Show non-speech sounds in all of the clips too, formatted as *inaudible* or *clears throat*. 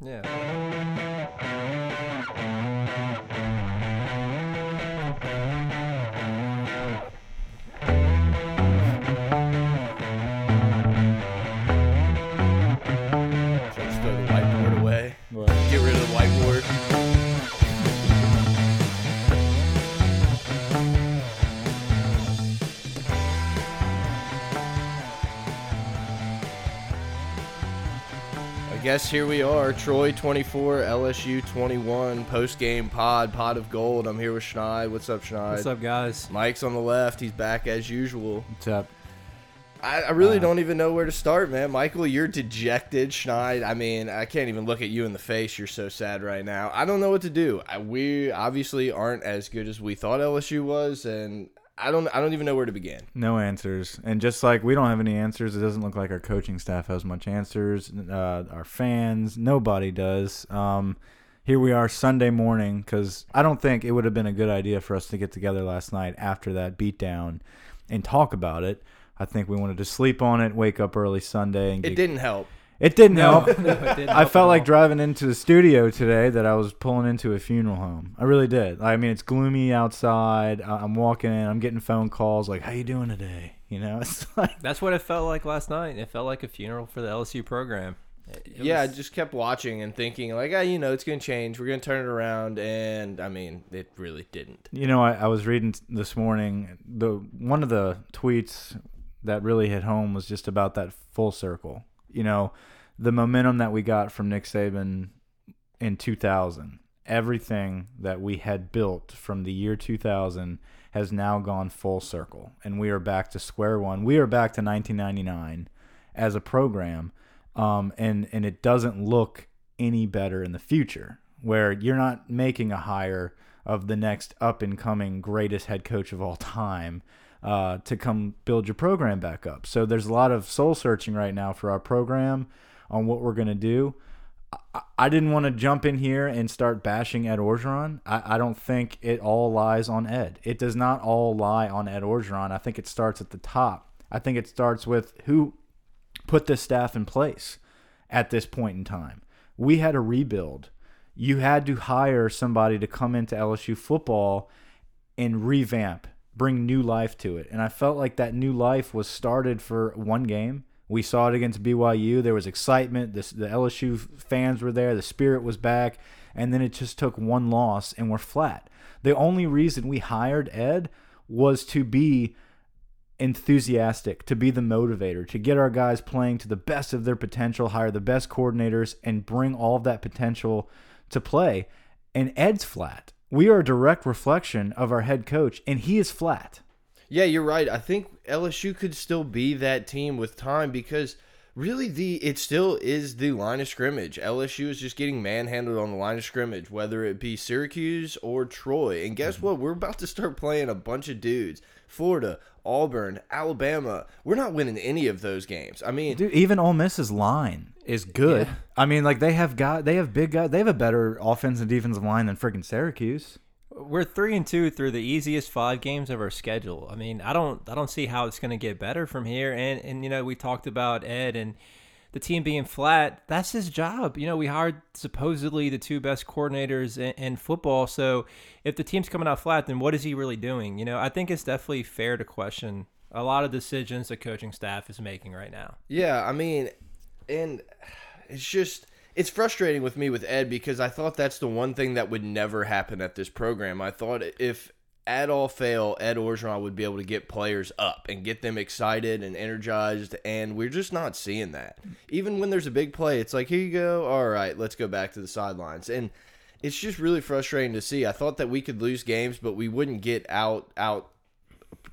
Yeah. Guess here we are, Troy 24, LSU 21, post game pod, pod of gold. I'm here with Schneid. What's up, Schneid? What's up, guys? Mike's on the left. He's back as usual. What's up? I, I really Uh, don't even know where to start, man. Michael, you're dejected. Schneid, I mean, I can't even look at you in the face. You're so sad right now. I don't know what to do. I, we obviously aren't as good as we thought LSU was, and I don't. I don't even know where to begin. No answers. And just like we don't have any answers, it doesn't look like our coaching staff has much answers. Uh, our fans, nobody does. Um, here we are Sunday morning because I don't think it would have been a good idea for us to get together last night after that beatdown and talk about it. I think we wanted to sleep on it, wake up early Sunday, and It get, didn't help. It didn't No, help. *laughs* no, it didn't I help felt like all. driving into the studio today that I was pulling into a funeral home. I really did. I mean, it's gloomy outside. I- I'm walking in. I'm getting phone calls like, "How you doing today?" You know, *laughs* it's like That's what it felt like last night. It felt like a funeral for the LSU program. It- it yeah, I just kept watching and thinking, like, ah, you know, it's gonna change. We're gonna turn it around, and I mean, it really didn't. you know. I, I was reading this morning. The one of the tweets that really hit home was just about that full circle. You know, the momentum that we got from Nick Saban in 2000. Everything that we had built from the year 2000 has now gone full circle, and we are back to square one. We are back to 1999 as a program, um, and and it doesn't look any better in the future. Where you're not making a hire of the next up and coming greatest head coach of all time uh, to come build your program back up. So there's a lot of soul searching right now for our program on what we're going to do. I, I didn't want to jump in here and start bashing Ed Orgeron. I, I don't think it all lies on Ed. It does not all lie on Ed Orgeron. I think it starts at the top. I think it starts with who put this staff in place at this point in time. We had a rebuild. You had to hire somebody to come into LSU football and revamp, bring new life to it. And I felt like that new life was started for one game. We saw it against BYU. There was excitement. The, the LSU fans were there. The spirit was back. And then it just took one loss and we're flat. The only reason we hired Ed was to be enthusiastic, to be the motivator, to get our guys playing to the best of their potential, hire the best coordinators, and bring all of that potential to play. And Ed's flat. We are a direct reflection of our head coach, and he is flat. Yeah, you're right. I think LSU could still be that team with time because really the it still is the line of scrimmage. LSU is just getting manhandled on the line of scrimmage, whether it be Syracuse or Troy. And guess mm-hmm. what? We're about to start playing a bunch of dudes. Florida, Auburn, Alabama. We're not winning any of those games. I mean, Dude, even Ole Miss's line is good. Yeah. I mean, like they have got they have big guys. They have a better offensive and defensive line than freaking Syracuse. we're three and two through the easiest five games of our schedule. I mean, I don't, I don't see how it's going to get better from here. And and you know, we talked about Ed and the team being flat. That's his job. You know, we hired supposedly the two best coordinators in, in football. So if the team's coming out flat, then what is he really doing? You know, I think it's definitely fair to question a lot of decisions the coaching staff is making right now. Yeah, I mean, and it's just it's frustrating with me with Ed because I thought that's the one thing that would never happen at this program. I thought if at all fail, Ed Orgeron would be able to get players up and get them excited and energized, and we're just not seeing that. Even when there's a big play, it's like, here you go, all right, let's go back to the sidelines. And it's just really frustrating to see. I thought that we could lose games, but we wouldn't get out out.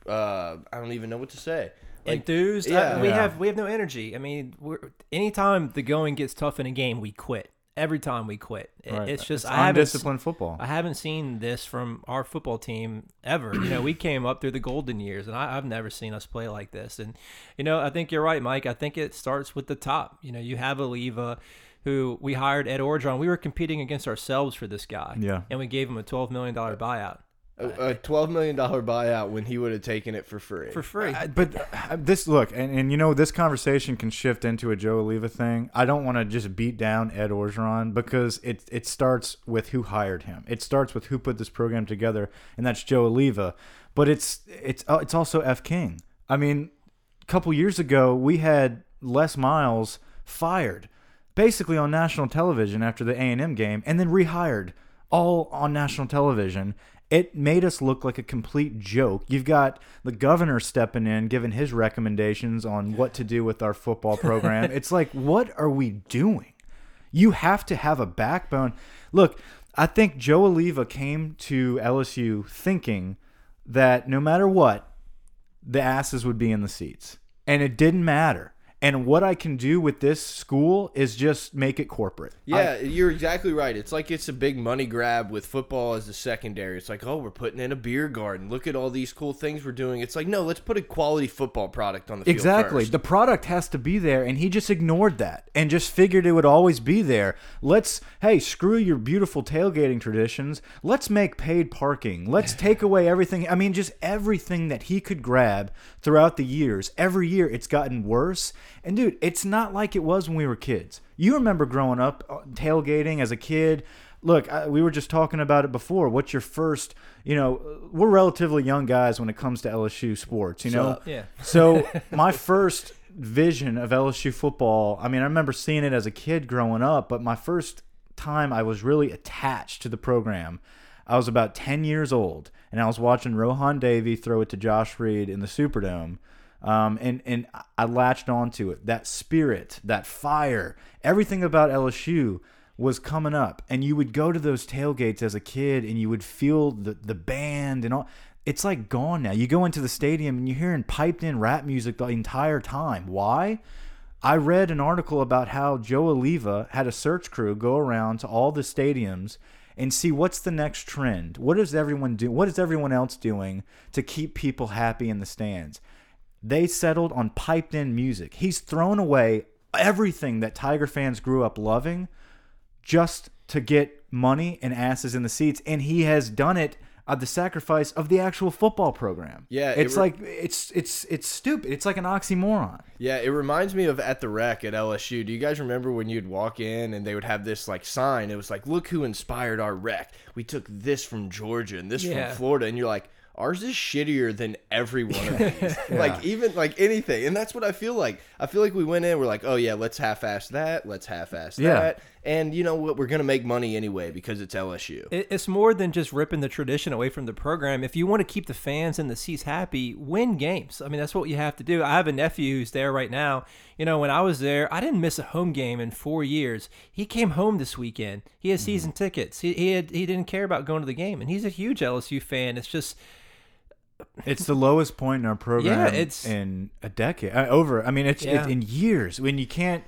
Uh, I don't even know what to say. Like, enthused. yeah. I- we Yeah. have we have no energy. I mean, we're, anytime the going gets tough in a game, we quit. Every time we quit, It- Right. it's just It's I undisciplined football. I haven't seen this from our football team ever. You know, we *clears throat* came up through the golden years, and I, I've never seen us play like this. And you know, I think you're right, Mike. I think it starts with the top. You know, you have Alleva, who we hired Ed Orgeron. We were competing against ourselves for this guy. Yeah. and we gave him a twelve million dollar buyout. A, a twelve million dollar buyout when he would have taken it for free. for free. I- but uh, this look, and, and you know, this conversation can shift into a Joe Alleva thing. I don't want to just beat down Ed Orgeron because it it starts with who hired him. It starts with who put this program together, and that's Joe Alleva. But it's it's uh, it's also F King. I mean, a couple years ago, we had Les Miles fired, basically on national television after the A and M game, and then rehired all on national television. It made us look like a complete joke. You've got the governor stepping in, giving his recommendations on what to do with our football program. *laughs* it's like, what are we doing? You have to have a backbone. Look, I think Joe Alleva came to LSU thinking that no matter what, the asses would be in the seats. And it didn't matter. And what I can do with this school is just make it corporate. Yeah, you're exactly right. It's like it's a big money grab with football as the secondary. It's like, oh, we're putting in a beer garden. Look at all these cool things we're doing. It's like, no, let's put a quality football product on the field Exactly. first. The product has to be there, and he just ignored that and just figured it would always be there. Let's, hey, screw your beautiful tailgating traditions. Let's make paid parking. Let's take away everything. I mean, just everything that he could grab throughout the years. Every year, it's gotten worse. And dude, it's not like it was when we were kids. You remember growing up uh, tailgating as a kid. Look, I, we were just talking about it before. What's your first? You know, we're relatively young guys when it comes to LSU sports. You know, up? Yeah. so *laughs* my first vision of LSU football, I mean, I remember seeing it as a kid growing up, but my first time I was really attached to the program, I was about 10 years old, and I was watching Rohan Davey throw it to Josh Reed in the Superdome. Um, and and I latched onto it. That spirit, that fire, everything about LSU was coming up. And you would go to those tailgates as a kid, and you would feel the the band and all. It's like gone now. You go into the stadium and you're hearing piped in rap music the entire time. Why? I read an article about how Joe Alleva had a search crew go around to all the stadiums and see what's the next trend. What is everyone do? What is everyone else doing to keep people happy in the stands? They settled on piped in music. He's thrown away everything that Tiger fans grew up loving just to get money and asses in the seats, and he has done it at the sacrifice of the actual football program. Yeah, it's re- like it's it's it's stupid. It's like an oxymoron. Yeah, it reminds me of at the rec at LSU. Do you guys remember when you'd walk in and they would have this like sign? It was like, "Look who inspired our rec. We took this from Georgia and this Yeah. from Florida." And you're like, "Ours is shittier than every one of *laughs* these. Like even like anything." And that's what I feel like. I feel like we went in, we're like, "Oh yeah, let's half-ass that. Let's half-ass Yeah. that." And you know what? We're gonna make money anyway because it's LSU. It's more than just ripping the tradition away from the program. If you want to keep the fans and the seats happy, win games. I mean, that's what you have to do. I have a nephew who's there right now. You know, when I was there, I didn't miss a home game in four years. He came home this weekend. He has mm-hmm. season tickets. He he, had, he didn't care about going to the game, and he's a huge LSU fan. It's just It's the lowest point in our program Yeah, it's- in a decade. Uh, over. I mean, it's, Yeah. it's in years when you can't.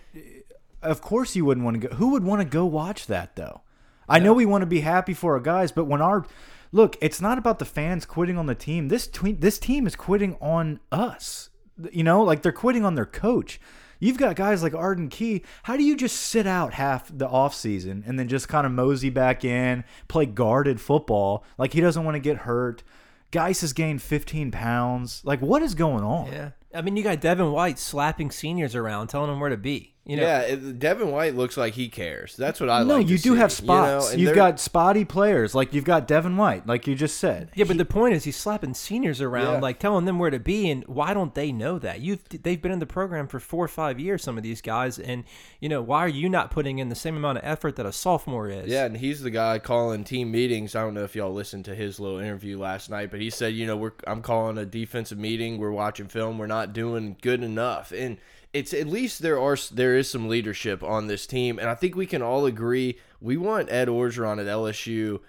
Of course, you wouldn't want to go. Who would want to go watch that though? I know we want to be happy for our guys, but when our look, it's not about the fans quitting on the team. This twe- this team is quitting on us. You know, like they're quitting on their coach. You've got guys like Arden Key. How do you just sit out half the offseason and then just kind of mosey back in, play guarded football? Like he doesn't want to get hurt. Geis has gained 15 pounds. Like, what is going on? yeah. I mean, you got Devin White slapping seniors around, telling them where to be. You know, yeah, it, Devin White looks like he cares. That's what I no, like. to you do see, have you know? spots. You have got spotty players. Like you've got Devin White, like you just said. Yeah, but the point is, he's slapping seniors around, Yeah. like telling them where to be, and why don't they know that? You've they've been in the program for four or five years, some of these guys, and you know why are you not putting in the same amount of effort that a sophomore is? Yeah, and he's the guy calling team meetings. I don't know if y'all listened to his little interview last night, but he said, you know, we're I'm calling a defensive meeting. We're watching film. We're not doing good enough, and it's at least there are there is some leadership on this team, and I think we can all agree we want Ed Orgeron at LSU.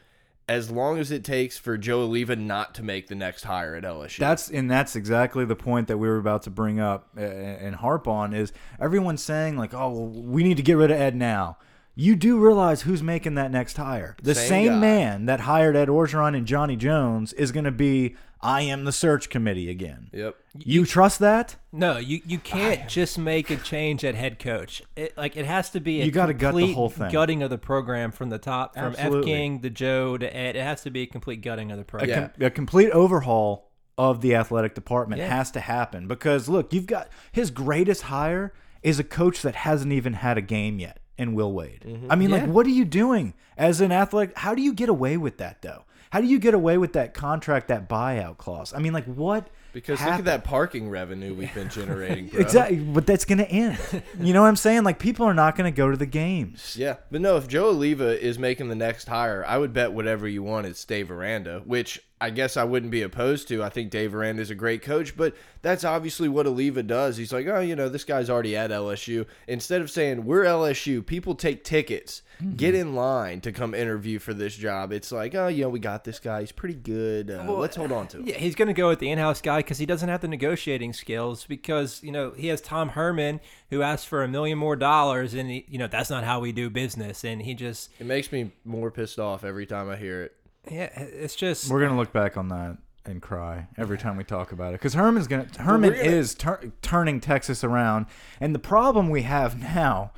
As long as it takes for Joe Alleva not to make the next hire at LSU. That's and that's exactly the point that we were about to bring up and harp on is everyone's saying like, oh, well, we need to get rid of Ed now. you do realize who's making that next hire. The Same same, man that hired Ed Orgeron and Johnny Jones is going to be I am the search committee again. Yep. You trust that? No, you, you can't just make a change at head coach. It, like it has to be a You gotta gut the complete whole thing. gutting of the program from the top, from F King to Joe to Ed. It has to be a complete gutting of the A, program. Yeah. com- a complete overhaul of the athletic department Yeah. has to happen because look, you've got his greatest hire is a coach that hasn't even had a game yet in Will Wade. Mm-hmm. I mean, like, what are you doing as an athletic? How do you get away with that though? How do you get away with that contract, that buyout clause? I mean, like, what? Because look at that parking revenue we've been generating, bro. Exactly, but that's going to end. *laughs* you know what I'm saying? Like, people are not going to go to the games. Yeah, but no, if Joe Alleva is making the next hire, I would bet whatever you want it's Dave Aranda, which I guess I wouldn't be opposed to. I think Dave Aranda is a great coach, but that's obviously what Alleva does. He's like, oh, you know, this guy's already at LSU. Instead of saying we're LSU, people take tickets, get in line to come interview for this job. It's like, oh, you know, we got this guy. He's pretty good. Uh, let's hold on to him. Yeah, he's going to go with the in-house guy because he doesn't have the negotiating skills. Because you know he has Tom Herman who asked for a million more dollars, and he, you know that's not how we do business. And he just, It makes me more pissed off every time I hear it. Yeah, it's just We're gonna look back on that and cry every time we talk about it because Herman's gonna Herman gonna- is tur- turning Texas around, and the problem we have now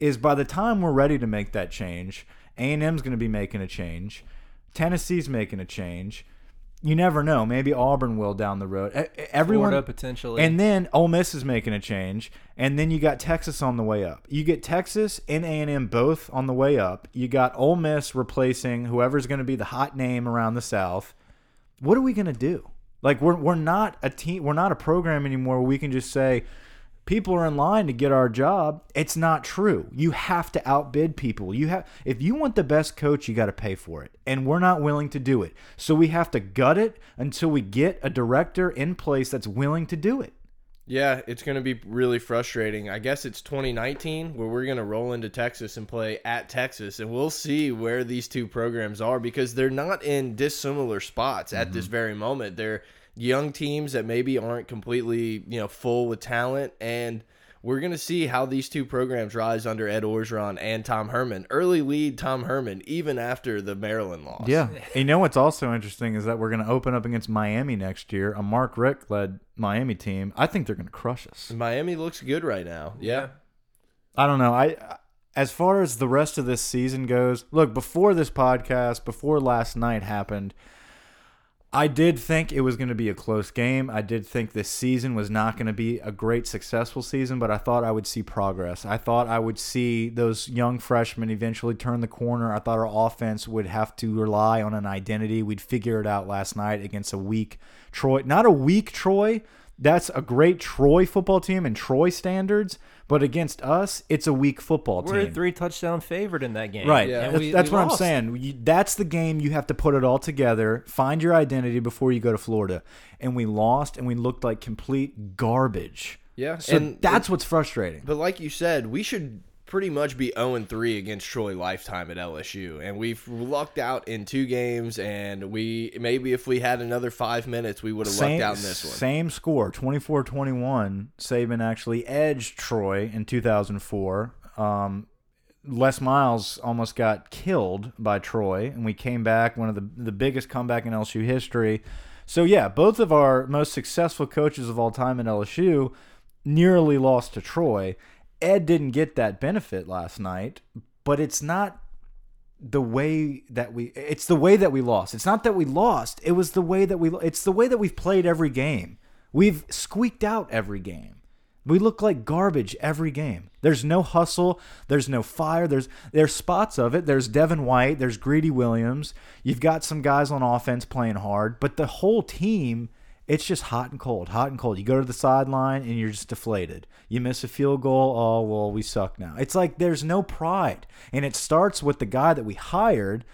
is by the time we're ready to make that change, A and M's gonna be making a change, Tennessee's making a change. You never know. Maybe Auburn will down the road. Everyone Florida potentially. and then Ole Miss is making a change, and then you got Texas on the way up. You get Texas and A and M both on the way up. You got Ole Miss replacing whoever's going to be the hot name around the South. What are we going to do? Like we're we're not a team. We're not a program anymore. Where we can just say people are in line to get our job. It's not true. You have to outbid people. You have if you want the best coach, you got to pay for it. And we're not willing to do it. So we have to gut it until we get a director in place that's willing to do it. Yeah, it's going to be really frustrating. I guess it's 2019 where we're going to roll into Texas and play at Texas, and we'll see where these two programs are because they're not in dissimilar spots at this mm-hmm. very moment. They're young teams that maybe aren't completely, you know, full with talent and we're going to see how these two programs rise under Ed Orgeron and Tom Herman. Early lead Tom Herman even after the Maryland loss. Yeah. And you know what's also interesting is that we're going to open up against Miami next year, a Mark Richt led Miami team. I think they're going to crush us. Miami looks good right now. Yeah. I don't know. I as far as the rest of this season goes, look, before this podcast, before last night happened, I did think it was going to be a close game. I did think this season was not going to be a great successful season, but I thought I would see progress. I thought I would see those young freshmen eventually turn the corner. I thought our offense would have to rely on an identity. We'd figure it out last night against a weak Troy, not a weak Troy. That's a great Troy football team and Troy standards, but against us, it's a weak football we're a team. three touchdown favorite in that game. Right. Yeah. That's, we- that's we what I'm saying. That's the game you have to put it all together, find your identity before you go to Florida. And we lost and we looked like complete garbage. Yeah. So and that's what's frustrating. But like you said, we should pretty much be 0 3 against Troy lifetime at LSU. And we've lucked out in two games. And we maybe if we had another five minutes, we would have lucked out in this one. same score, 24-21. Saban actually edged Troy in 2004. Um, Les Miles almost got killed by Troy, and we came back, one of the, the biggest comeback in LSU history. So, yeah, both of our most successful coaches of all time at LSU nearly lost to Troy. Ed didn't get that benefit last night, but it's not the way that we it's the way that we lost. It's not that we lost, it was the way that we it's the way that we've played every game. We've squeaked out every game. We look like garbage every game. There's no hustle, there's no fire, there's there's spots of it. There's Devin White, there's Greedy Williams. You've got some guys on offense playing hard, but the whole team it's just hot and cold, hot and cold. You go to the sideline and you're just deflated. You miss a field goal, oh well, we suck now. It's like there's no pride, and it starts with the guy that we hired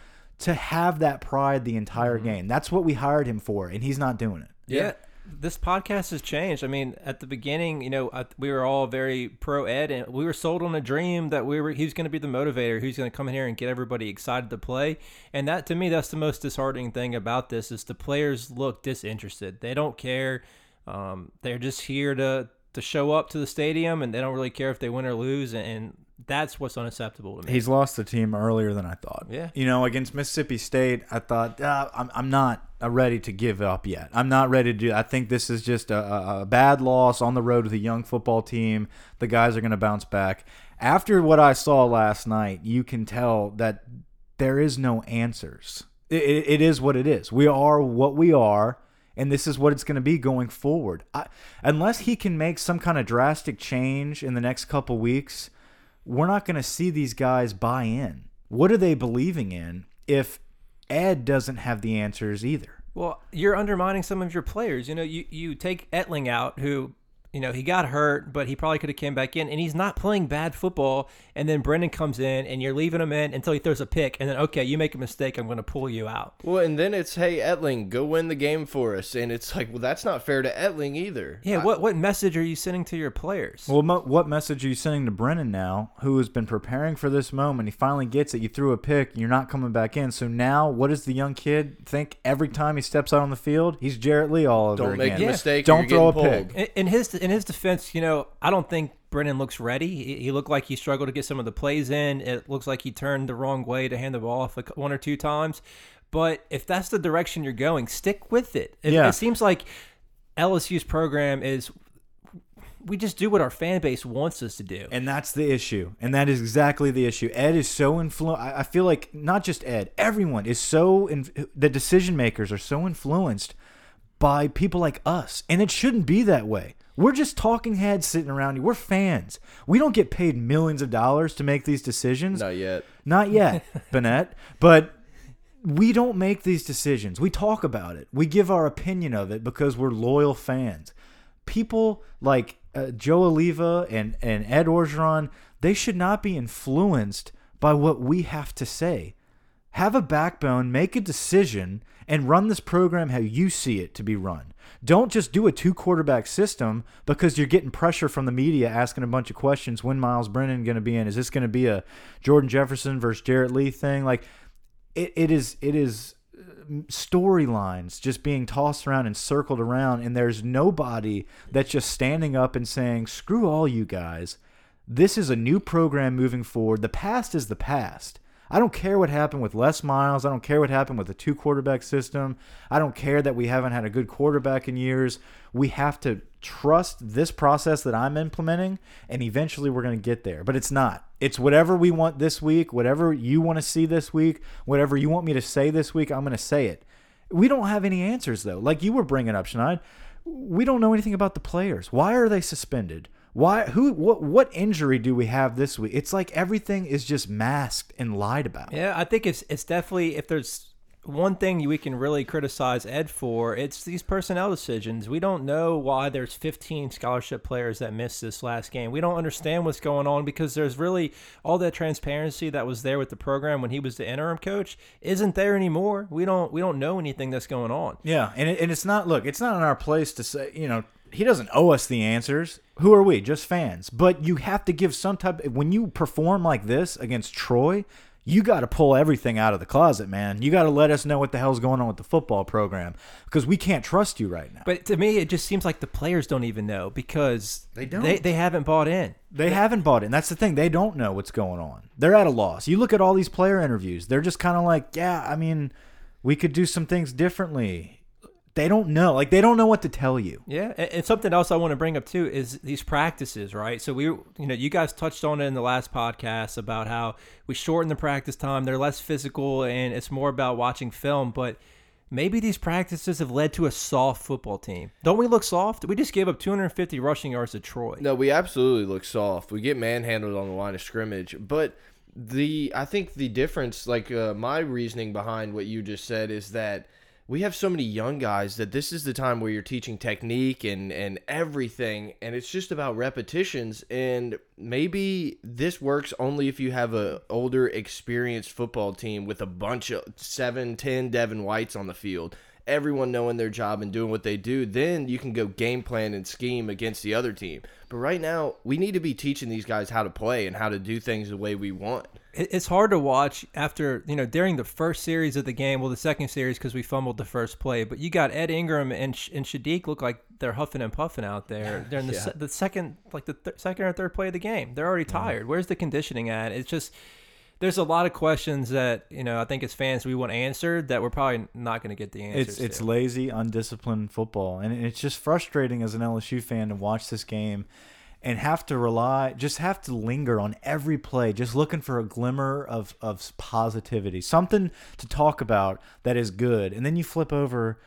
to have that pride the entire mm-hmm. game. That's what we hired him for, and he's not doing it. Yeah. This podcast has changed. I mean, at the beginning, you know, I, we were all very pro Ed, and we were sold on a dream that we were he was going to be the motivator, who's going to come in here and get everybody excited to play. And that, to me, that's the most disheartening thing about this is the players look disinterested. They don't care. Um, they're just here to to show up to the stadium and they don't really care if they win or lose, and, that's what's unacceptable to me. He's lost the team earlier than I thought. Yeah. You know, against Mississippi State, I thought uh, I'm I'm not uh, ready to give up yet. I'm not ready to do. I think this is just a, a, a bad loss on the road with a young football team. The guys are going to bounce back. After what I saw last night, you can tell that there is no answers. It, it, it is what it is. We are what we are and this is what it's going to be going forward. I, unless he can make some kind of drastic change in the next couple weeks, we're not going to see these guys buy in. What are they believing in if Ed doesn't have the answers either? Well, you're undermining some of your players. You know, you, you take Etling out, who you know, he got hurt, but he probably could have came back in, and he's not playing bad football. And then Brennan comes in, and you're leaving him in until he throws a pick, and then okay, you make a mistake, I'm going to pull you out. Well, and then it's hey Etling, go win the game for us, and it's like, well, that's not fair to Etling either. Yeah, I, what what message are you sending to your players? Well, mo- what message are you sending to Brennan now, who has been preparing for this moment? He finally gets it. You threw a pick, you're not coming back in. So now, what does the young kid think every time he steps out on the field? He's Jarrett Lee all over Don't make again. a mistake. Don't throw a pick. In, in his in his defense, you know, I don't think Brennan looks ready. He, he, looked like he struggled to get some of the plays in. It looks like he turned the wrong way to hand the ball off one or two times. But if that's the direction you're going, stick with it. It, yeah. it seems like LSU's program is we just do what our fan base wants us to do. And that's the issue. And that is exactly the issue. Ed is so influenced. I feel like not just Ed, everyone is so, the decision makers are so influenced by people like us. And it shouldn't be that way. We're just talking heads sitting around you. We're fans. We don't get paid millions of dollars to make these decisions. Not yet. Not yet, *laughs* Bennett. But we don't make these decisions. We talk about it. We give our opinion of it because we're loyal fans. People like uh, Joe Alleva and, and Ed Orgeron, they should not be influenced by what we have to say. Have a backbone, make a decision, and run this program how you see it to be run. Don't just do a two quarterback system because you're getting pressure from the media asking a bunch of questions. When Myles Brennan going to be in? Is this going to be a Jordan Jefferson versus Jarrett Lee thing? Like it, it is it is uh, storylines just being tossed around and circled around and there's nobody that's just standing up and saying screw all you guys this is a new program moving forward the past is the past I don't care what happened with Les Miles. I don't care what happened with the two quarterback system. I don't care that we haven't had a good quarterback in years. We have to trust this process that I'm implementing, and eventually we're going to get there. But it's not. It's whatever we want this week, whatever you want to see this week, whatever you want me to say this week, I'm going to say it. We don't have any answers, though. Like you were bringing up, Schneid, we don't know anything about the players. Why are they suspended? Why? Who? What? What injury do we have this week? It's like everything is just masked and lied about. Yeah, I think it's it's definitely if there's one thing we can really criticize Ed for, it's these personnel decisions. We don't know why there's 15 scholarship players that missed this last game. We don't understand what's going on because there's really all that transparency that was there with the program when he was the interim coach isn't there anymore. We don't we don't know anything that's going on. Yeah, and it, and it's not look, it's not in our place to say, you know, he doesn't owe us the answers. Who are we? Just fans. But you have to give some type when you perform like this against Troy, you got to pull everything out of the closet, man. You got to let us know what the hell's going on with the football program because we can't trust you right now. But to me, it just seems like the players don't even know because they don't. They, they haven't bought in. They, they haven't bought in. That's the thing. They don't know what's going on. They're at a loss. You look at all these player interviews. They're just kind of like, yeah, I mean, we could do some things differently they don't know. Like they don't know what to tell you. Yeah, and, something else I want to bring up too is these practices, right? So we, you know, you guys touched on it in the last podcast about how we shorten the practice time. They're less physical, and it's more about watching film. But maybe these practices have led to a soft football team. Don't we look soft? We just gave up 250 rushing yards to Troy. No, we absolutely look soft. We get manhandled on the line of scrimmage, but the I think the difference, like uh, my reasoning behind what you just said, is that we have so many young guys that this is the time where you're teaching technique and and everything and it's just about repetitions and maybe this works only if you have a older experienced football team with a bunch of 7 10 Devin Whites on the field everyone knowing their job and doing what they do then you can go game plan and scheme against the other team. But right now we need to be teaching these guys how to play and how to do things the way we want it's hard to watch after you know during the first series of the game. Well, the second series because we fumbled the first play, but you got Ed Ingram and and Saahdiq look like they're huffing and puffing out there *laughs* during the Yeah. the second like the th second or third play of the game. They're already mm. tired. Where's the conditioning at? It's just there's a lot of questions that you know I think as fans we want answered that we're probably not going to get the answers. It's it's lazy, undisciplined football, and it's just frustrating as an LSU fan to watch this game and have to rely, just have to linger on every play, just looking for a glimmer of of positivity, something to talk about that is good, and then you flip over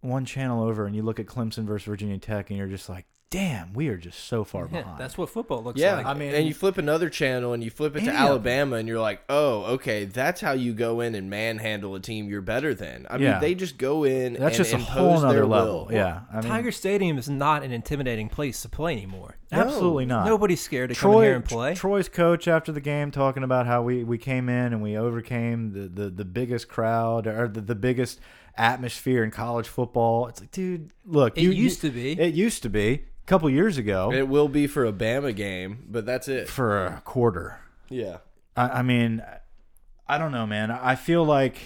one channel over and you look at Clemson versus Virginia Tech, and you're just like, damn, we are just so far *laughs* Yeah, behind. that's what football looks Yeah, like. I mean- and you flip another channel and you flip it to Any of them. Alabama, and you're like, oh, okay, that's how you go in and manhandle a team you're better than. I Yeah. mean, they just go in. that's and just a whole their nother level. will. Yeah, I mean, Tiger Stadium is not an intimidating place to play anymore. absolutely not. Nobody's scared to come Troy, here and play. Troy's coach after the game talking about how we, we came in and we overcame the, the, the biggest crowd or the, the biggest atmosphere in college football. It's like, dude, look, It you, used you- to be. It used to be a couple years ago It will be for a Bama game, but that's it. for a quarter. Yeah. I, I mean, I don't know, man. I feel like,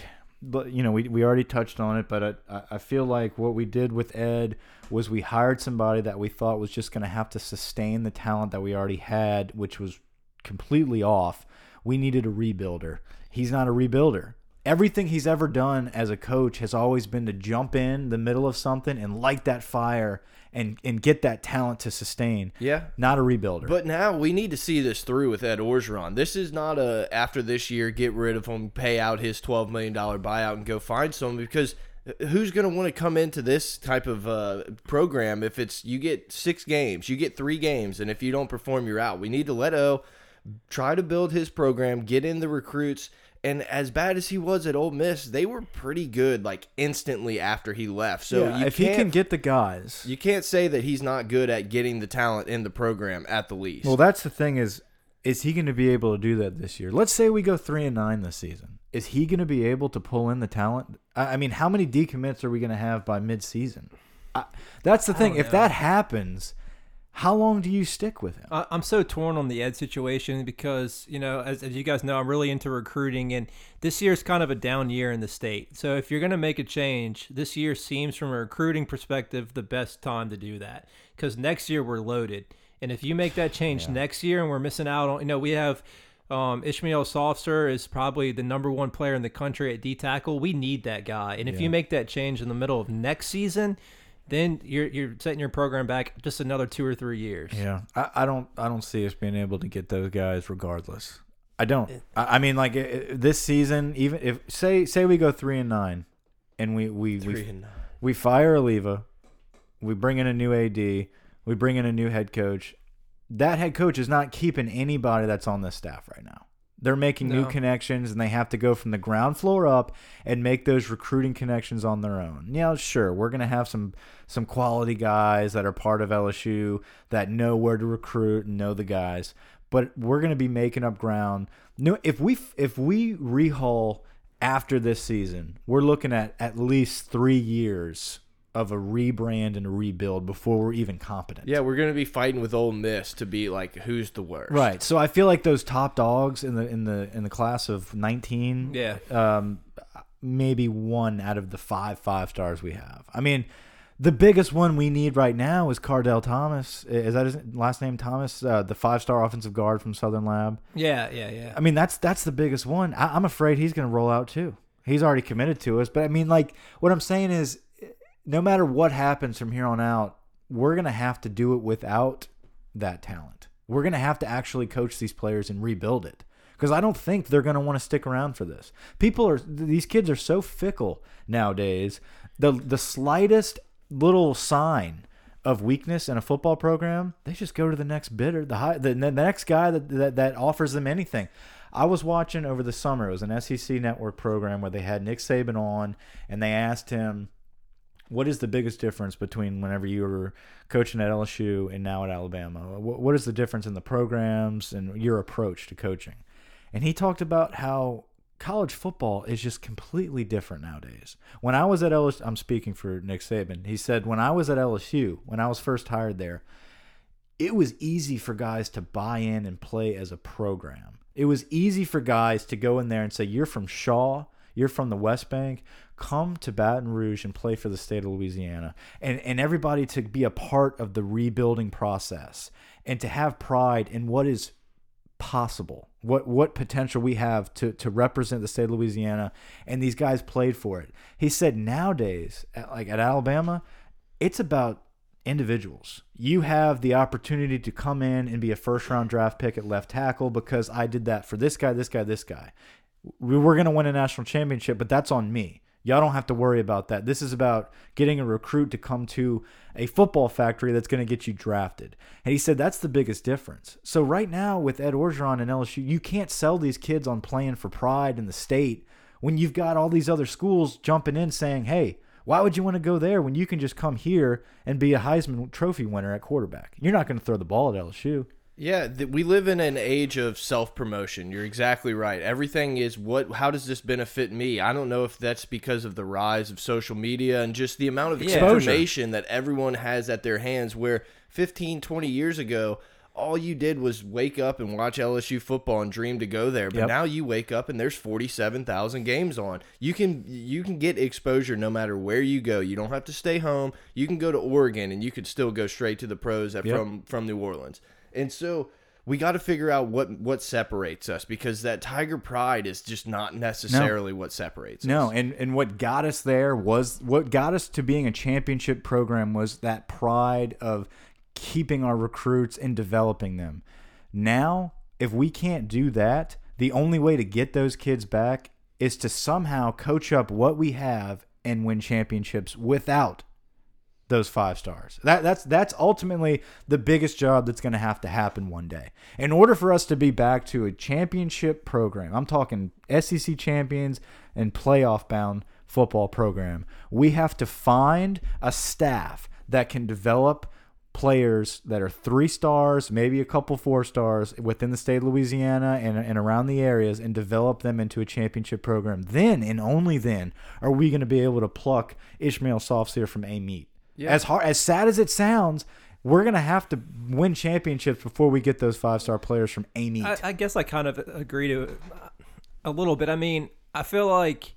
but you know, we we already touched on it, but I I feel like what we did with Ed was we hired somebody that we thought was just going to have to sustain the talent that we already had, which was completely off. We needed a rebuilder. He's not a rebuilder. Everything he's ever done as a coach has always been to jump in the middle of something and light that fire and and get that talent to sustain. Yeah. Not a rebuilder. But now we need to see this through with Ed Orgeron. This is not a after this year get rid of him, pay out his twelve million dollar buyout, and go find someone because who's going to want to come into this type of uh, program if it's you get six games, you get three games, and if you don't perform, you're out. We need to let O try to build his program, get in the recruits. And as bad as he was at Ole Miss, they were pretty good like instantly after he left. So Yeah, you if he can get the guys, you can't say that he's not good at getting the talent in the program at the least. Well, that's the thing is, is he going to be able to do that this year? Let's say we go three and nine this season. Is he going to be able to pull in the talent? I I mean, how many decommits are we going to have by midseason? I, that's the thing. If that happens, how long do you stick with him? I- I'm so torn on the Ed situation because, you know, as, as you guys know, I'm really into recruiting, and this year is kind of a down year in the state. So if you're going to make a change, this year seems, from a recruiting perspective, the best time to do that because next year we're loaded. And if you make that change next year and we're missing out on, you know, we have um, Ishmael Sopsher is probably the number one player in the country at D tackle. We need that guy. And if Yeah. you make that change in the middle of next season, then you're you're setting your program back just another two or three years. Yeah, I, I don't. I don't see us being able to get those guys regardless. I don't. I, I mean, like this season, even if say say we go three and nine, and we we we and nine. we fire Alleva, we bring in a new AD, we bring in a new head coach. That head coach is not keeping anybody that's on the staff right now. They're making new connections and they have to go from the ground floor up and make those recruiting connections on their own. Yeah, sure, we're going to have some some quality guys that are part of LSU that know where to recruit and know the guys, but we're going to be making up ground. No, if we if we rehaul after this season, we're looking at at least 3 years of a rebrand and a rebuild before we're even competent. Yeah, we're gonna be fighting with Ole Miss to be like who's the worst. Right. So I feel like those top dogs in the in the in the class of 19 Yeah. um maybe one out of the five five stars we have. I mean, the biggest one we need right now is Kardell Thomas. Is that his last name Thomas? Uh, the five-star offensive guard from Southern Lab. Yeah, yeah, yeah. I mean, that's that's the biggest one. I, I'm afraid he's going to roll out too. He's already committed to us, but I mean, like, what I'm saying is, no matter what happens from here on out, we're going to have to do it without that talent. We're going to have to actually coach these players and rebuild it because I don't think they're going to want to stick around for this. People are these kids are so fickle nowadays. The the slightest little sign of weakness in a football program, they just go to the next bidder, the high, the, the next guy that, that that offers them anything. I was watching over the summer. It was an SEC network program where they had Nick Saban on, and they asked him, "What is the biggest difference between whenever you were coaching at LSU and now at Alabama? What, what is the difference in the programs and your approach to coaching?" And he talked about how college football is just completely different nowadays. When I was at LSU, I'm speaking for Nick Saban. He said, when I was at LSU, when I was first hired there, it was easy for guys to buy in and play as a program. It was easy for guys to go in there and say, "You're from Shaw, you're from the West Bank, come to Baton Rouge and play for the state of Louisiana." And and everybody to be a part of the rebuilding process and to have pride in what is possible what what potential we have to to represent the state of Louisiana and these guys played for it. He said nowadays at, like at Alabama it's about individuals. You have the opportunity to come in and be a first round draft pick at left tackle because I did that for this guy this guy this guy. We were going to win a national championship but that's on me Y'all don't have to worry about that. This is about getting a recruit to come to a football factory that's going to get you drafted. And he said that's the biggest difference. So right now with Ed Orgeron and LSU, you can't sell these kids on playing for pride in the state when you've got all these other schools jumping in saying, "Hey, why would you want to go there when you can just come here and be a Heisman Trophy winner at quarterback? You're not going to throw the ball at LSU." Yeah, we live in an age of self promotion. You're exactly right. Everything is what. How does this benefit me? I don't know if that's because of the rise of social media and just the amount of Exposure. information that everyone has at their hands. Where 15, 20 years ago, all you did was wake up and watch LSU football and dream to go there. But Yep. now you wake up and there's 47,000 games on. You can you can get exposure no matter where you go. You don't have to stay home. You can go to Oregon and you could still go straight to the pros at, Yep. from from New Orleans. And so we got to figure out what what separates us because that Tiger pride is just not necessarily what separates No, us. and and what got us there was what got us to being a championship program was that pride of keeping our recruits and developing them. Now, if we can't do that, the only way to get those kids back is to somehow coach up what we have and win championships without those five stars. That that's that's ultimately the biggest job that's going to have to happen one day. In order for us to be back to a championship program, I'm talking SEC champions and playoff bound football program, we have to find a staff that can develop players that are three stars, maybe a couple four stars within the state of Louisiana and, and around the areas and develop them into a championship program. Then and only then are we going to be able to pluck Ishmael Sopsher from Amite. Yeah. As hard as sad as it sounds, we're gonna have to win championships before we get those five star players from Amite. I, I guess I kind of agree to uh, a little bit. I mean, I feel like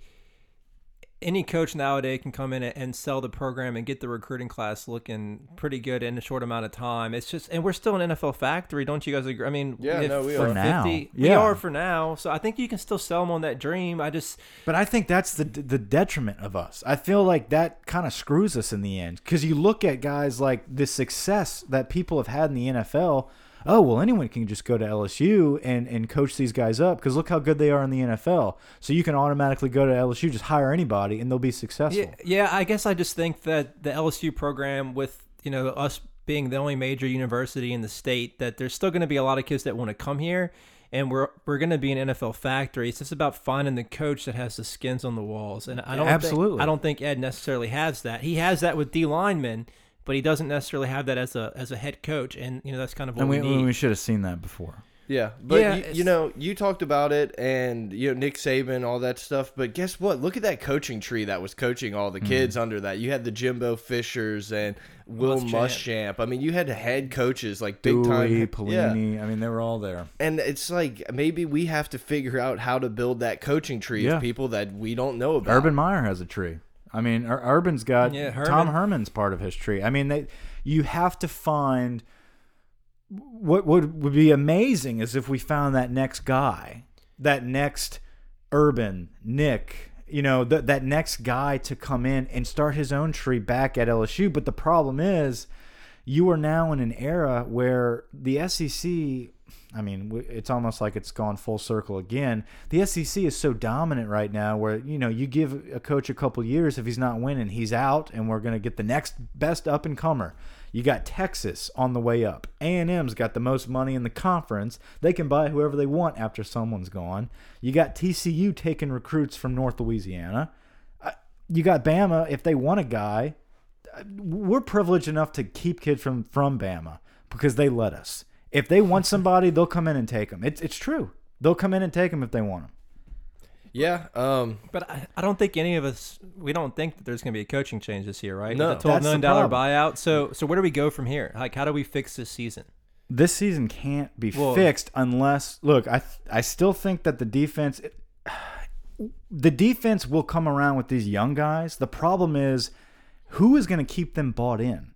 any coach nowadays can come in and sell the program and get the recruiting class looking pretty good in a short amount of time. It's just, and we're still an NFL factory, don't you guys agree? I mean, Yeah, if no, we for are. For now. we Yeah. are for now. So I think you can still sell them on that dream. I just, But I think that's the the detriment of us. I feel like that kind of screws us in the end because you look at guys like the success that people have had in the NFL. Oh well, anyone can just go to LSU and and coach these guys up because look how good they are in the NFL. So you can automatically go to LSU, just hire anybody, and they'll be successful. yeah, yeah, I guess I just think that the LSU program, with you know us being the only major university in the state, that there's still going to be a lot of kids that want to come here, and we're we're going to be an NFL factory. It's just about finding the coach that has the skins on the walls, and I don't Absolutely. Think, I don't think Ed necessarily has that. He has that with D linemen, but he doesn't necessarily have that as a as a head coach, and you know that's kind of what and we, we need. we should have seen that before. Yeah, but Yeah, you, you know, you talked about it, and you know Nick Saban, all that stuff. But guess what? Look at that coaching tree that was coaching all the Mm-hmm. kids under that. You had the Jimbo Fishers and Will Muschamp. Muschamp. I mean, you had head coaches like big Dooley, time. Yeah, Pelini, I mean, they were all there. and it's like maybe we have to figure out how to build that coaching tree Yeah. of people that we don't know about. Urban Meyer has a tree. I mean, Ur- Urban's got Yeah, Tom Herman's part of his tree. I mean, they you have to find what would would be amazing is if we found that next guy, that next Urban Nick, you know, that that next guy to come in and start his own tree back at LSU. But the problem is, you are now in an era where the SEC. I mean, it's almost like it's gone full circle again. The SEC is so dominant right now, where you know you give a coach a couple years, if he's not winning, he's out, and we're going to get the next best up and comer. You got Texas on the way up. A and M's got the most money in the conference. They can buy whoever they want after someone's gone. You got TCU taking recruits from North Louisiana. Uh, You got Bama if they want a guy we're privileged enough to keep kids from from Bama because they let us. If they want somebody, they'll come in and take them. It's it's true. They'll come in and take them if they want them. Yeah, um, But I, I don't think any of us we don't think that there's going to be a coaching change this year, right? No. With the twelve That's the million dollar buyout. So so where do we go from here? Like how do we fix this season? this season can't be Well- fixed unless look. I I still think that the defense, the defense will come around with these young guys. The problem is, who is going to keep them bought in?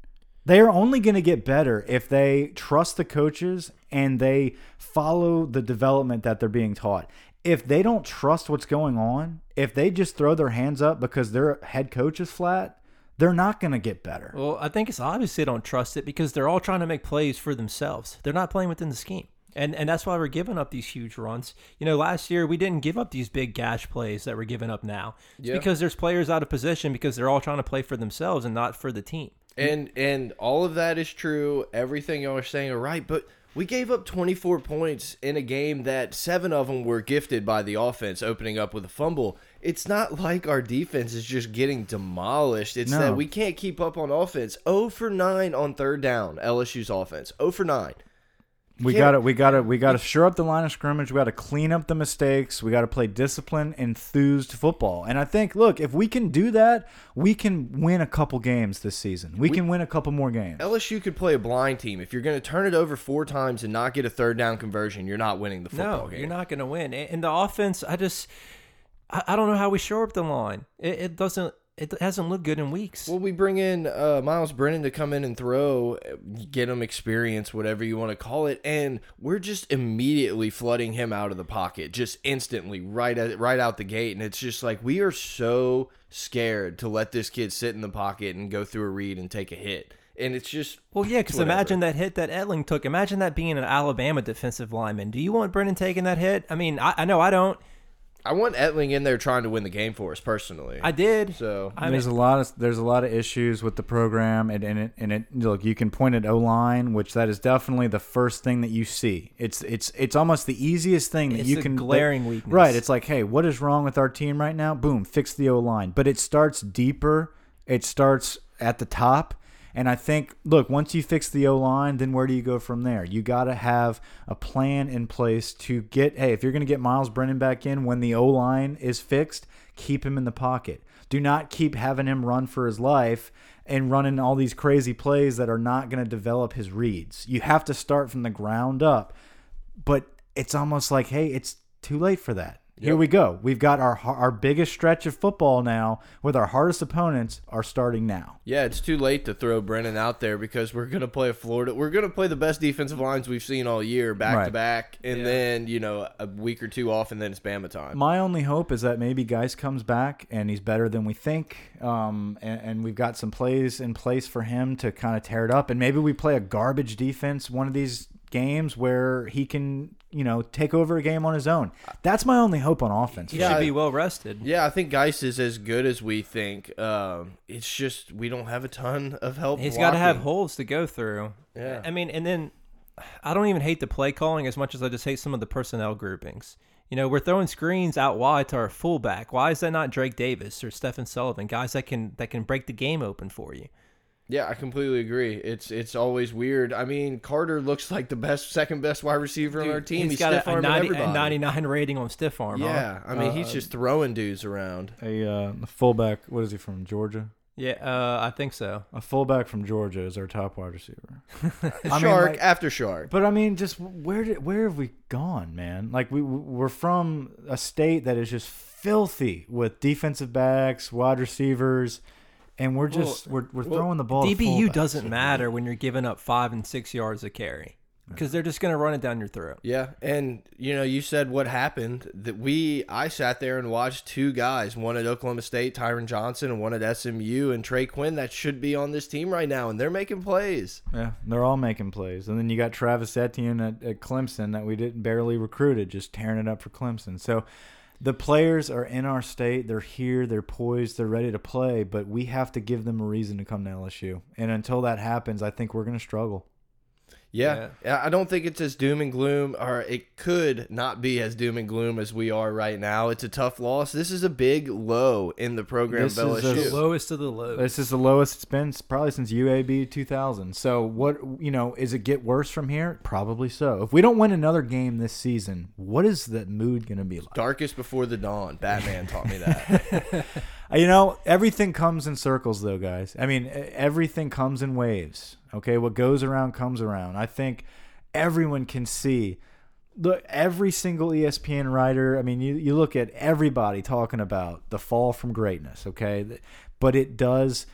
They are only going to get better if they trust the coaches and they follow the development that they're being taught. If they don't trust what's going on, if they just throw their hands up because their head coach is flat, they're not going to get better. Well, I think it's obvious they don't trust it because they're all trying to make plays for themselves. They're not playing within the scheme. And and that's why we're giving up these huge runs. You know, last year we didn't give up these big gash plays that we're giving up now. It's Yeah. because there's players out of position because they're all trying to play for themselves and not for the team. And and all of that is true. Everything y'all are saying are right, but we gave up 24 points in a game that seven of them were gifted by the offense, opening up with a fumble. It's not like our defense is just getting demolished. It's No. that we can't keep up on offense. 0 for 9 on third down, LSU's offense. 0 for 9. We got to we got to we got to shore up the line of scrimmage. We got to clean up the mistakes. We got to play disciplined, enthused football. And I think, look, if we can do that, we can win a couple games this season. We, can win a couple more games. LSU could play a blind team. If you're going to turn it over four times and not get a third down conversion, you're not winning the football No, game. you're not going to win. And the offense, I just, I, I don't know how we shore up the line. It, it doesn't, it hasn't looked good in weeks. Well, we bring in uh, Myles Brennan to come in and throw, get him experience, whatever you want to call it, and we're just immediately flooding him out of the pocket, just instantly, right at, right out the gate, and it's just like we are so scared to let this kid sit in the pocket and go through a read and take a hit, and it's just Well, yeah, because imagine that hit that Etling took. Imagine that being an Alabama defensive lineman. Do you want Brennan taking that hit? I mean, I, I know I don't. I want Etling in there trying to win the game for us personally. I did. so I there's mean, a lot of there's a lot of issues with the program, and and it, and it look you can point at O line, which that is definitely the first thing that you see. It's it's it's almost the easiest thing that It's you a can glaring that- weakness. Right. It's like, hey, what is wrong with our team right now? Boom, fix the O line. But it starts deeper. It starts at the top. And I think, look, once you fix the O line, then where do you go from there? You got to have a plan in place to get, hey, if you're going to get Myles Brennan back in when the O line is fixed, keep him in the pocket. Do not keep having him run for his life and running all these crazy plays that are not going to develop his reads. You have to start from the ground up. But it's almost like, hey, it's too late for that. Here Yep. we go. We've got our our biggest stretch of football now with our hardest opponents are starting now. Yeah, it's too late to throw Brennan out there because we're gonna play a Florida. We're gonna play the best defensive lines we've seen all year, back to back, and then you know a week or two off, and then it's Bama time. My only hope is that maybe Guice comes back and he's better than we think, um, and, and we've got some plays in place for him to kind of tear it up, and maybe we play a garbage defense one of these games where he can, you know, take over a game on his own. That's my only hope on offense. he Yeah, should be well rested. Yeah, I think Guice is as good as we think. Um, it's just we don't have a ton of help. He's got to have holes to go through. Yeah. I mean, and then I don't even hate the play calling as much as I just hate some of the personnel groupings. You know, we're throwing screens out wide to our fullback. Why is that not Drake Davis or Stephen Sullivan, guys that can that can break the game open for you? Yeah, I completely agree. It's it's always weird. I mean, Carter looks *laughs* like the best, second best wide receiver on our team. he's He's, got stiff a, a, 90, a 99 rating on stiff arm. huh? Yeah, I mean, he's just throwing dudes around. A uh, fullback, what is he from Georgia? Yeah, uh, I think so. A fullback from Georgia is our top wide receiver. *laughs* I mean, shark like- after shark. But I mean, just where did where have we gone, man? Like we we're from a state that is just filthy with defensive backs, wide receivers, and we're just we're we're throwing the ball. DBU doesn't matter when you're giving up five and six yards a carry because they're just going to run it down your throat. Yeah, and you know, you said what happened. That we, I sat there and watched two guys, one at Oklahoma State, Tyron Johnson, and one at SMU, and Trey Quinn, that should be on this team right now, and they're making plays. Yeah, they're all making plays, and then you got Travis Etienne at, at Clemson that we didn't barely recruited, just tearing it up for Clemson. So. The players are in our state. They're here. They're poised. They're ready to play. But we have to give them a reason to come to LSU. And until that happens, I think we're going to struggle. Yeah. yeah, I don't think it's as doom and gloom, or it could not be as doom and gloom as we are right now. It's a tough loss. This is a big low in the program This of is The lowest of the low. This is the lowest it's been probably since UAB 2000. So what you know is it get worse from here? Probably so. If we don't win another game this season, what is the mood going to be like? Darkest before the dawn. Batman taught me that. *laughs* You know, everything comes in circles, though, guys. I mean, everything comes in waves. Okay, what goes around comes around. I think everyone can see. Look, every single ESPN writer. I mean, you you look at everybody talking about the fall from greatness. Okay, but it does.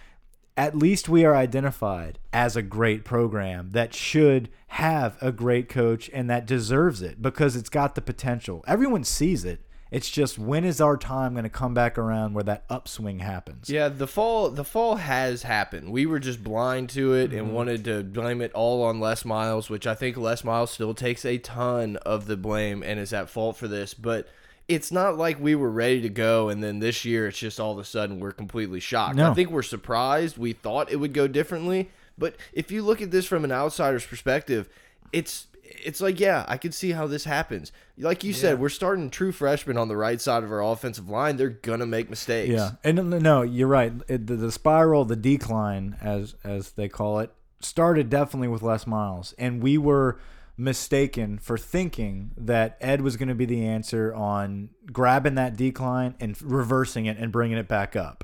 At least we are identified as a great program that should have a great coach and that deserves it because it's got the potential. Everyone sees it. It's just when is our time going to come back around where that upswing happens? Yeah, the fall the fall has happened. We were just blind to it and mm-hmm. wanted to blame it all on Les Miles, which I think Les Miles still takes a ton of the blame and is at fault for this, but it's not like we were ready to go and then this year it's just all of a sudden we're completely shocked. No. I think we're surprised. We thought it would go differently, but if you look at this from an outsider's perspective, it's it's like yeah, I could see how this happens. Like you said, we're starting true freshmen on the right side of our offensive line. They're gonna make mistakes. Yeah, and no, no, you're right. It, the, the spiral, the decline, as as they call it, started definitely with Les Miles, and we were mistaken for thinking that Ed was going to be the answer on grabbing that decline and reversing it and bringing it back up.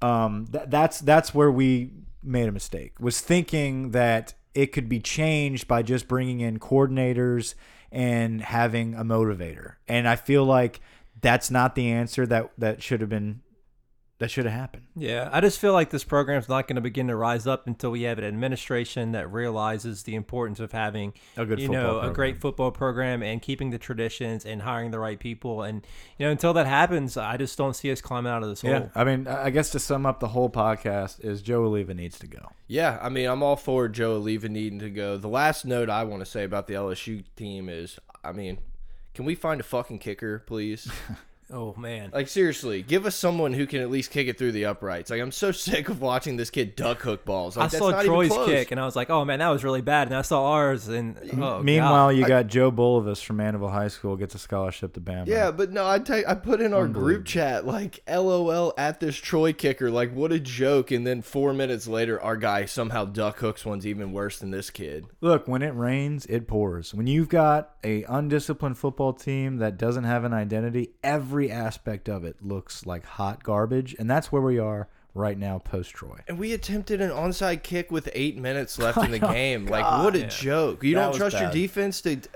Um, th that's that's where we made a mistake. Was thinking that it could be changed by just bringing in coordinators and having a motivator, and I feel like that's not the answer that that should have been that should have happened. Yeah, I just feel like this program's not going to begin to rise up until we have an administration that realizes the importance of having A good you football know, a great football program and keeping the traditions and hiring the right people. And you know, until that happens, I just don't see us climbing out of this Yeah, hole. I mean, I I guess to sum up the whole podcast is Joe Alleva needs to go. Yeah, I mean, I'm all for Joe Alleva needing to go. The last note I want to say about the LSU team is, I mean, can we find a fucking kicker, please? *laughs* Oh man. like seriously, give us someone who can at least kick it through the uprights. Like I'm so *laughs* sick of watching this kid duck hook balls. Like, I that's saw not Troy's close. kick and I was like, "Oh man, that was really bad." And I saw ours, and oh, Meanwhile, God. you got Joe Bulovas from Mandeville High School gets a scholarship to Bama. Yeah, but no, I I put in our group chat like LOL at this Troy kicker, like what a joke. And then four minutes later, our guy somehow duck hooks one's even worse than this kid. Look, when it rains, it pours. When you've got a undisciplined football team that doesn't have an identity, every aspect of it looks like hot garbage, and that's where we are right now post Troy. And we attempted an onside kick with eight minutes *laughs* left in the oh, game. Like what a joke! You That don't was trust your defense to. *sighs*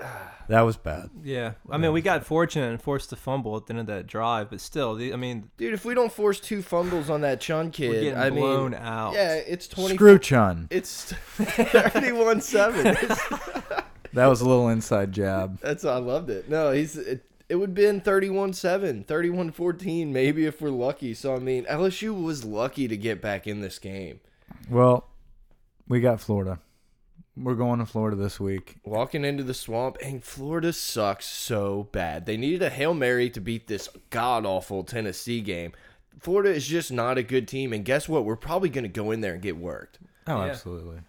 That was bad. yeah. I mean, we got fortunate and forced to fumble at the end of that drive, but still, the, I mean, Dude, if we don't force two fumbles on that Chun kid, we're getting I blown mean, out. yeah, it's twenty. Screw Chun. It's *laughs* thirty-one seven. *laughs* That was a little inside jab. That's I loved it. No, he's it, it would have been 31-7, 31-14 maybe if we're lucky. So I mean, LSU was lucky to get back in this game. Well, we got Florida. We're going to Florida this week. Walking into the swamp, and Florida sucks so bad. They needed a Hail Mary to beat this god awful Tennessee game. Florida is just not a good team, and guess what? We're probably going to go in there and get worked. Oh, Yeah. absolutely.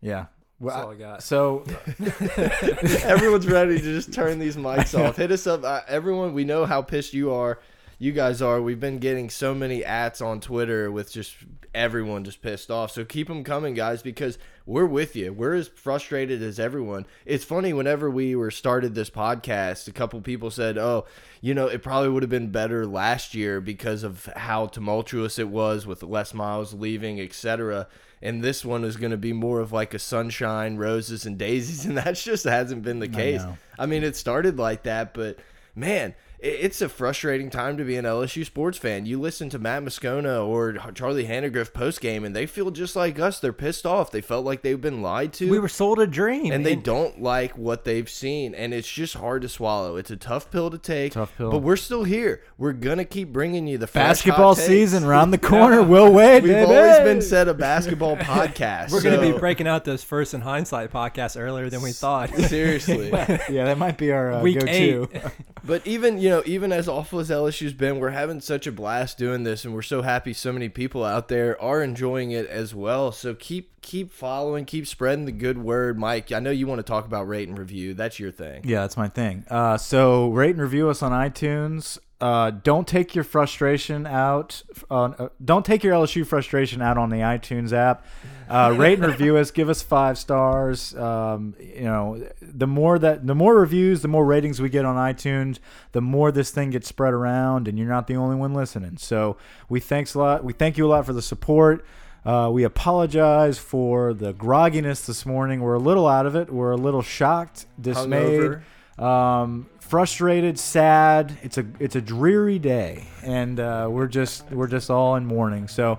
Yeah. Well, That's all I got. So *laughs* *laughs* Everyone's ready to just turn these mics off. Hit us up, uh, everyone. We know how pissed you are. You guys are. We've been getting so many ats on Twitter with just everyone just pissed off. So keep them coming, guys, because we're with you. We're as frustrated as everyone. It's funny. Whenever we were started this podcast, a couple people said, "Oh, you know, it probably would have been better last year because of how tumultuous it was with Les Miles leaving, etc." And this one is going to be more of like a sunshine, roses, and daisies, *laughs* and that just hasn't been the case. know. I mean, it started like that, but man, i- it's a frustrating time to be an LSU sports fan. You listen to Matt Moscona or Charlie Hanagriff post game, and they feel just like us. They're pissed off. They felt like they've been lied to. we were sold a dream, and they don't like what they've seen, and it's just hard to swallow. It's a tough pill to take. Tough pill. But we're still here. We're gonna keep bringing you the fresh, basketball hot takes. season around the *laughs* corner. We'll Wade, We've baby. always been said a basketball *laughs* podcast. We're going to so- be breaking out those first in hindsight podcasts earlier than we thought. *laughs* seriously. yeah, that might be our uh, Week go-to. eight. But even you know, even as awful as LSU's been, we're having such a blast doing this, and we're so happy so many people out there are enjoying it as well. So keep keep following, keep spreading the good word, Mike. I know you want to talk about rate and review. That's your thing. Yeah, that's my thing. Uh, so rate and review us on iTunes. Uh, don't take your frustration out. On, uh, don't take your LSU frustration out on the iTunes app. Uh, *laughs* rate and review us. Give us five stars. Um, you know, the more that the more reviews, the more ratings we get on iTunes, the more this thing gets spread around, and you're not the only one listening. So we thanks a lot. We thank you a lot for the support. Uh, we apologize for the grogginess this morning. We're a little out of it. We're a little shocked, dismayed, um, frustrated, sad. It's a it's a dreary day, and uh, we're just we're just all in mourning. So,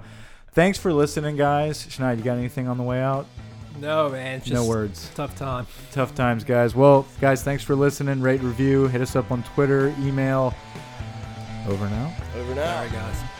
thanks for listening, guys. Schneid, you got anything on the way out? No, man. It's no words. Tough time. Tough times, guys. Well, guys, thanks for listening. Rate, review. Hit us up on Twitter, email. Over now. Over now. Sorry, guys.